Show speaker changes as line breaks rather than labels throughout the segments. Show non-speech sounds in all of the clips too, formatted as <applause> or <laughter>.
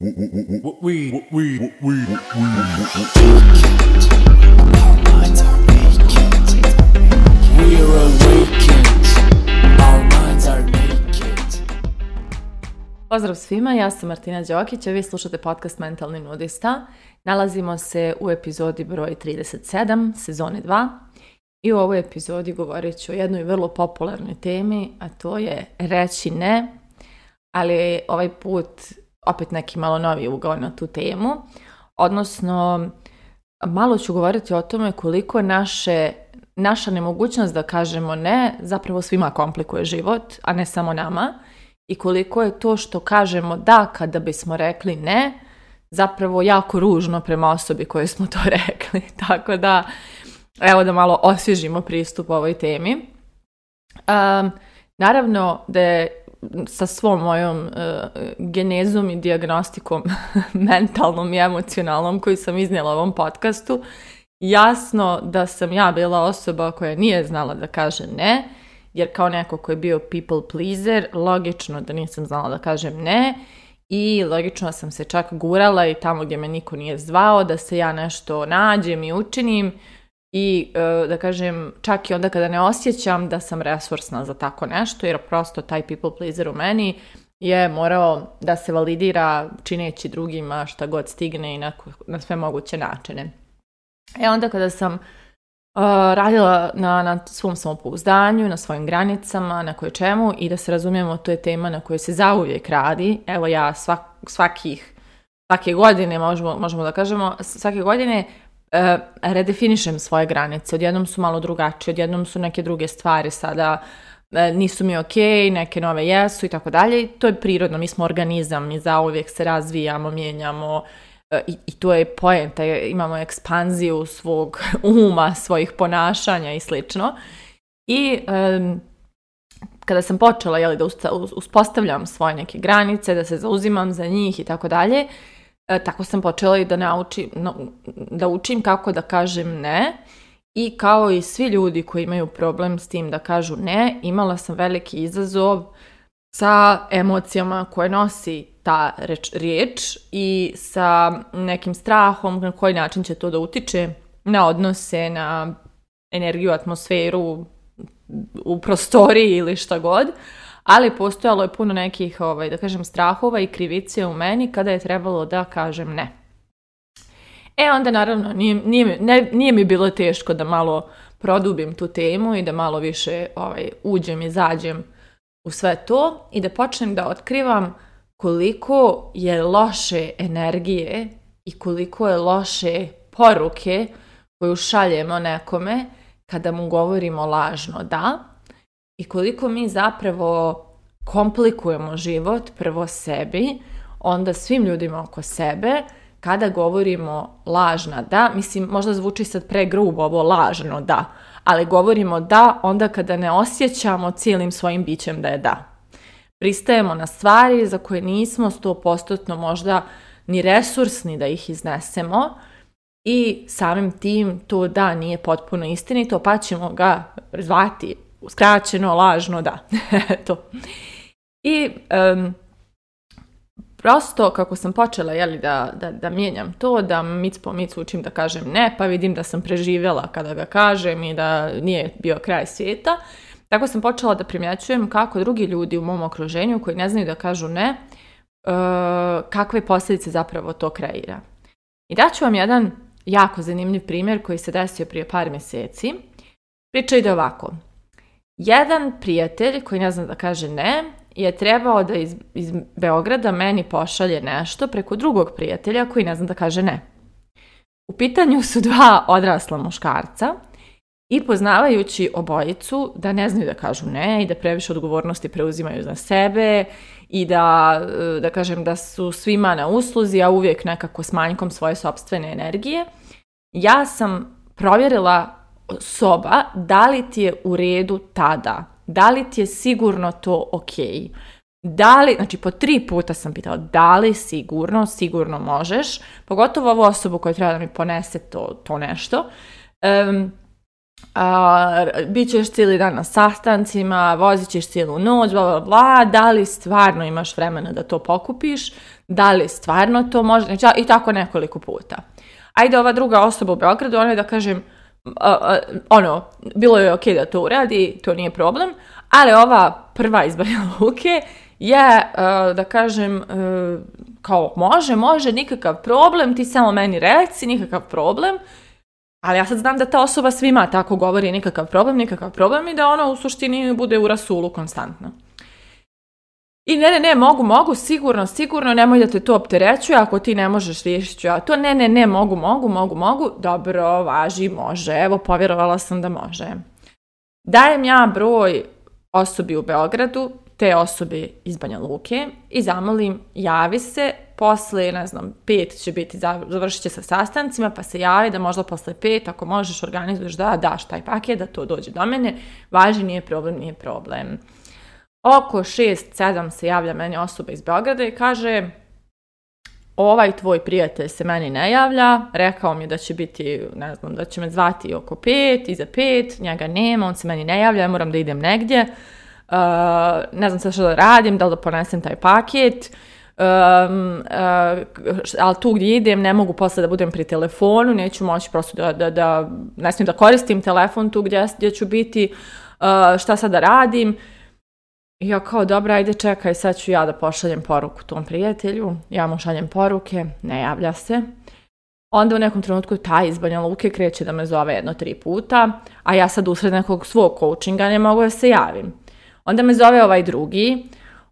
We, Pozdrav svima, ja sam Martina Đokić, a vi slušate podcast Mentalni nudista. Nalazimo se u epizodi broj 37, sezone 2. I u ovoj epizodi govorit ću o jednoj vrlo popularnoj temi, a to je reći ne, ali ovaj put opet neki malo novi ugao na tu temu, odnosno malo ću govoriti o tome koliko naše, naša nemogućnost da kažemo ne zapravo svima komplikuje život, a ne samo nama i koliko je to što kažemo da kada bismo rekli ne, zapravo jako ružno prema osobi koje smo to <laughs> rekli. Tako da, evo da malo osvježimo pristup ovoj temi. naravno da je sa svom mojom e, genezom i diagnostikom <laughs> mentalnom i emocionalnom koju sam iznijela u ovom podcastu, jasno da sam ja bila osoba koja nije znala da kaže ne, jer kao neko koji je bio people pleaser, logično da nisam znala da kažem ne i logično sam se čak gurala i tamo gdje me niko nije zvao da se ja nešto nađem i učinim, i e, da kažem čak i onda kada ne osjećam da sam resursna za tako nešto jer prosto taj people pleaser u meni je morao da se validira čineći drugima šta god stigne i na, sve moguće načine. E onda kada sam e, radila na, na svom samopouzdanju, na svojim granicama, na koje čemu i da se razumijemo to je tema na kojoj se zauvijek radi. Evo ja svak, svakih, svake godine možemo, možemo da kažemo, svake godine E, redefinišem svoje granice. Odjednom su malo drugačije, odjednom su neke druge stvari sada e, nisu mi ok, neke nove jesu i tako dalje. To je prirodno, mi smo organizam, mi zauvijek se razvijamo, mijenjamo e, i, i to je poenta, imamo ekspanziju svog <laughs> uma, svojih ponašanja i slično. I kada sam počela jeli, da uspostavljam svoje neke granice, da se zauzimam za njih i tako dalje, E, tako sam počela i da naučim, da učim kako da kažem ne i kao i svi ljudi koji imaju problem s tim da kažu ne, imala sam veliki izazov sa emocijama koje nosi ta riječ i sa nekim strahom na koji način će to da utiče na odnose, na energiju, atmosferu u prostoriji ili šta god ali postojalo je puno nekih, ovaj, da kažem, strahova i krivice u meni kada je trebalo da kažem ne. E onda naravno nije, nije, nije mi bilo teško da malo produbim tu temu i da malo više ovaj, uđem, zađem u sve to i da počnem da otkrivam koliko je loše energije i koliko je loše poruke koju šaljemo nekome kada mu govorimo lažno da i koliko mi zapravo komplikujemo život prvo sebi, onda svim ljudima oko sebe, kada govorimo lažna da, mislim možda zvuči sad pregrubo ovo lažno da, ali govorimo da onda kada ne osjećamo cijelim svojim bićem da je da. Pristajemo na stvari za koje nismo postotno možda ni resursni da ih iznesemo i samim tim to da nije potpuno istinito pa ćemo ga zvati skraćeno, lažno, da, <laughs> to. I prosto kako sam počela jeli, da, da, da mijenjam to, da mic po mic učim da kažem ne, pa vidim da sam preživjela kada ga kažem i da nije bio kraj svijeta. Tako sam počela da primjećujem kako drugi ljudi u mom okruženju koji ne znaju da kažu ne, e, kakve posljedice zapravo to kreira. I daću vam jedan jako zanimljiv primjer koji se desio prije par mjeseci. Priča ide ovako. Jedan prijatelj, koji ne zna da kaže ne, je trebao da iz, iz Beograda meni pošalje nešto preko drugog prijatelja koji ne zna da kaže ne. U pitanju su dva odrasla muškarca i poznavajući obojicu da ne znaju da kažu ne i da previše odgovornosti preuzimaju za sebe i da, e, da kažem, da su svima na usluzi, a uvijek nekako s manjkom svoje sobstvene energije, ja sam provjerila soba, da li ti je u redu tada? Da li ti je sigurno to ok? Da li, znači po tri puta sam pitala, da li sigurno, sigurno možeš, pogotovo ovu osobu koja treba da mi ponese to, to nešto. Um, a, bit ćeš cijeli dan na sastancima, vozit ćeš cijelu noć, bla, bla, bla, da li stvarno imaš vremena da to pokupiš, da li stvarno to može, znači, i tako nekoliko puta. Ajde, ova druga osoba u Beogradu, ona je da kažem, ono, bilo je ok da to uradi, to nije problem, ali ova prva iz Banja <laughs> Luke je, e, da kažem, e, kao može, može, nikakav problem, ti samo meni reci, nikakav problem, ali ja sad znam da ta osoba svima tako govori nikakav problem, nikakav problem i da ona u suštini bude u rasulu konstantno. I ne, ne, ne, mogu, mogu, sigurno, sigurno, nemoj da te to opterećuje, ako ti ne možeš riješit to. Ne, ne, ne, mogu, mogu, mogu, mogu, dobro, važi, može, evo, povjerovala sam da može. Dajem ja broj osobi u Beogradu, te osobe iz Banja Luke i zamolim, javi se, posle, ne znam, pet će biti, završit će sa sastancima, pa se javi da možda posle pet, ako možeš, organizuješ da daš taj paket, da to dođe do mene, važi, nije problem, nije problem oko 6 sedam se javlja meni osoba iz Beograda i kaže ovaj tvoj prijatelj se meni ne javlja, rekao mi da će biti, ne znam, da će me zvati oko 5, iza 5, njega nema, on se meni ne javlja, ja moram da idem negdje, eh, ne znam sad što da radim, da li da ponesem taj paket, eh, ali tu gdje idem ne mogu posle da budem pri telefonu, neću moći prosto da, da koristim telefon tu gdje, ću biti, eh, šta sada radim i ja kao, dobra, ajde čekaj, sad ću ja da pošaljem poruku tom prijatelju. Ja mu šaljem poruke, ne javlja se. Onda u nekom trenutku taj iz Banja Luke kreće da me zove jedno tri puta, a ja sad usred nekog svog coachinga ne mogu da se javim. Onda me zove ovaj drugi,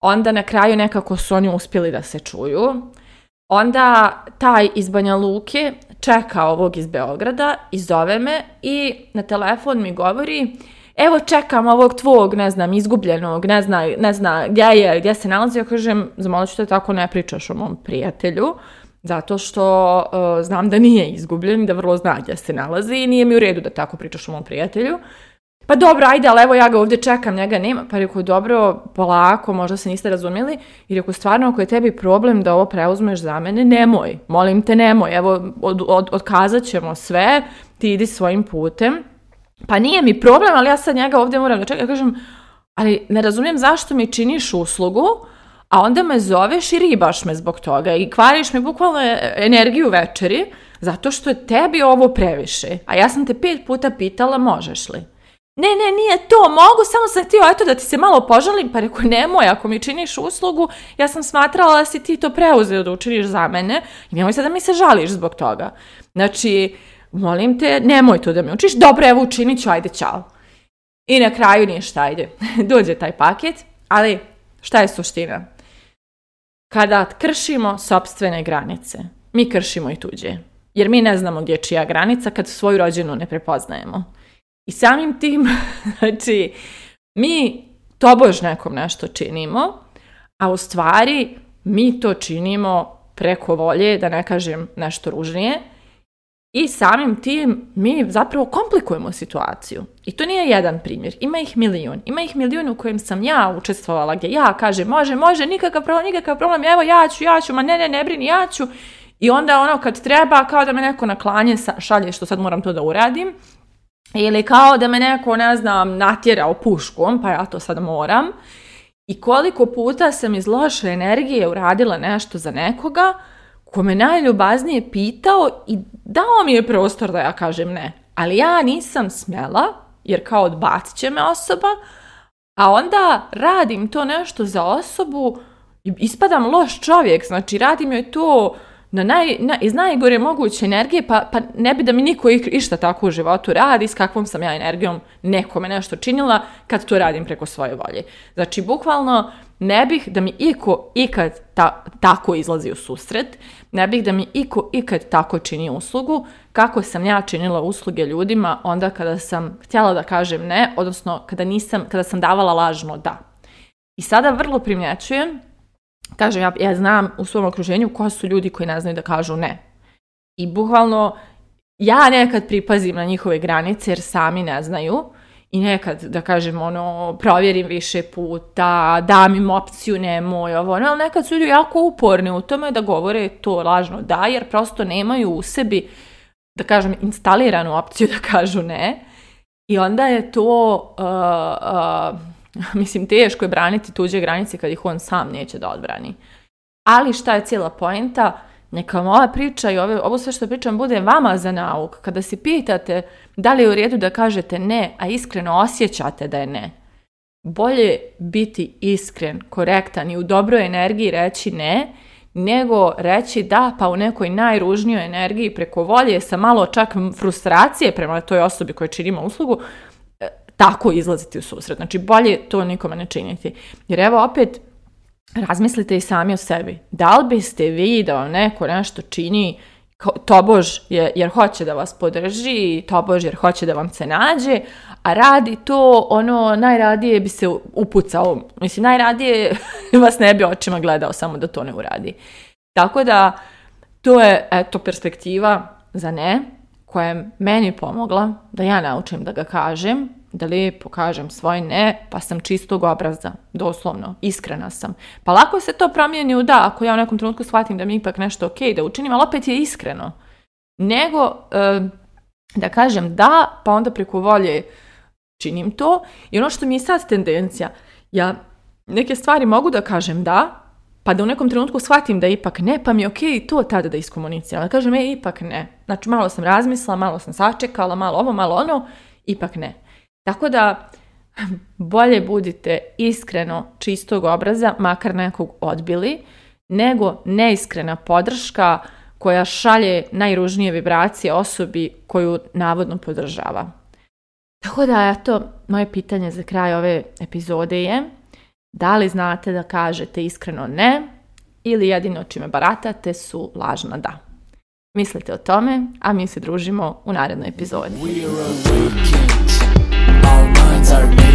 onda na kraju nekako su oni uspjeli da se čuju. Onda taj iz Banja Luke čeka ovog iz Beograda i zove me i na telefon mi govori evo čekam ovog tvog, ne znam, izgubljenog, ne zna, ne gdje je, gdje se nalazi, ja kažem, zamolit ću te tako ne pričaš o mom prijatelju, zato što e, znam da nije izgubljen, da vrlo zna gdje se nalazi i nije mi u redu da tako pričaš o mom prijatelju. Pa dobro, ajde, ali evo ja ga ovdje čekam, njega nema. Pa rekao, dobro, polako, možda se niste razumjeli. I rekao, stvarno, ako je tebi problem da ovo preuzmeš za mene, nemoj, molim te, nemoj. Evo, od, od, otkazat ćemo sve, ti idi svojim putem pa nije mi problem, ali ja sad njega ovdje moram da čekam. Ja kažem, ali ne razumijem zašto mi činiš uslugu, a onda me zoveš i ribaš me zbog toga i kvariš mi bukvalno e, energiju večeri zato što je tebi ovo previše. A ja sam te pet puta pitala možeš li. Ne, ne, nije to, mogu, samo sam htio, eto da ti se malo požalim, pa rekao nemoj, ako mi činiš uslugu, ja sam smatrala da si ti to preuzeo da učiniš za mene i nemoj sad da mi se žališ zbog toga. Znači, molim te, nemoj to da mi učiš, dobro, evo učinit ću, ajde, čao. I na kraju šta, ajde, <laughs> dođe taj paket, ali šta je suština? Kada kršimo sopstvene granice, mi kršimo i tuđe. Jer mi ne znamo gdje čija granica kad svoju rođenu ne prepoznajemo. I samim tim, <laughs> znači, mi tobož nekom nešto činimo, a u stvari mi to činimo preko volje, da ne kažem nešto ružnije, i samim tim mi zapravo komplikujemo situaciju. I to nije jedan primjer. Ima ih milijun. Ima ih milijun u kojem sam ja učestvovala, gdje ja kažem može, može, nikakav problem, nikakav problem, evo ja ću, ja ću, ma ne, ne, ne brini, ja ću. I onda ono kad treba, kao da me neko naklanje šalje što sad moram to da uradim. Ili kao da me neko, ne znam, natjera puškom, pa ja to sad moram. I koliko puta sam iz loše energije uradila nešto za nekoga, ko me najljubaznije pitao i dao mi je prostor da ja kažem ne. Ali ja nisam smjela, jer kao odbacit će me osoba, a onda radim to nešto za osobu i ispadam loš čovjek, znači radim joj to na naj, iz najgore moguće energije, pa, pa ne bi da mi niko išta tako u životu radi, s kakvom sam ja energijom nekome nešto činila, kad to radim preko svoje volje. Znači, bukvalno, ne bih da mi iko ikad tako izlazi u susret, ne bih da mi iko ikad tako čini uslugu, kako sam ja činila usluge ljudima onda kada sam htjela da kažem ne, odnosno kada, nisam, kada sam davala lažno da. I sada vrlo primjećujem, kažem, ja, ja znam u svom okruženju koja su ljudi koji ne znaju da kažu ne. I buhvalno ja nekad pripazim na njihove granice jer sami ne znaju, i nekad, da kažem, ono, provjerim više puta, dam im opciju, nemoj, ovo, ono, ali nekad su ljudi jako uporni u tome da govore to lažno da, jer prosto nemaju u sebi, da kažem, instaliranu opciju da kažu ne. I onda je to, uh, uh mislim, teško je braniti tuđe granice kad ih on sam neće da odbrani. Ali šta je cijela poenta? neka ova priča i ovo sve što pričam bude vama za nauk. Kada se pitate da li je u redu da kažete ne, a iskreno osjećate da je ne, bolje biti iskren, korektan i u dobroj energiji reći ne, nego reći da, pa u nekoj najružnijoj energiji preko volje sa malo čak frustracije prema toj osobi koja činima uslugu, e, tako izlaziti u susret. Znači, bolje to nikome ne činiti. Jer evo opet, razmislite i sami o sebi. Da li biste vi da neko nešto čini tobož je, jer hoće da vas podrži, tobož jer hoće da vam se nađe, a radi to ono, najradije bi se upucao, mislim, najradije <laughs> vas ne bi očima gledao samo da to ne uradi. Tako da, to je, eto, perspektiva za ne, koja je meni pomogla da ja naučim da ga kažem, da lijepo kažem svoj ne, pa sam čistog obraza, doslovno, iskrena sam. Pa lako se to promijeni u da, ako ja u nekom trenutku shvatim da mi ipak nešto ok, da učinim, ali opet je iskreno. Nego, da kažem da, pa onda preko volje činim to. I ono što mi je sad tendencija, ja neke stvari mogu da kažem da, pa da u nekom trenutku shvatim da ipak ne, pa mi je ok to tada da iskomuniciram. Da kažem, e, ipak ne. Znači, malo sam razmislila, malo sam sačekala, malo ovo, malo ono, ipak ne. Tako da bolje budite iskreno čistog obraza, makar nekog odbili, nego neiskrena podrška koja šalje najružnije vibracije osobi koju navodno podržava. Tako da, eto, moje pitanje za kraj ove epizode je da li znate da kažete iskreno ne ili jedino čime baratate su lažna da. Mislite o tome, a mi se družimo u narednoj epizodi. are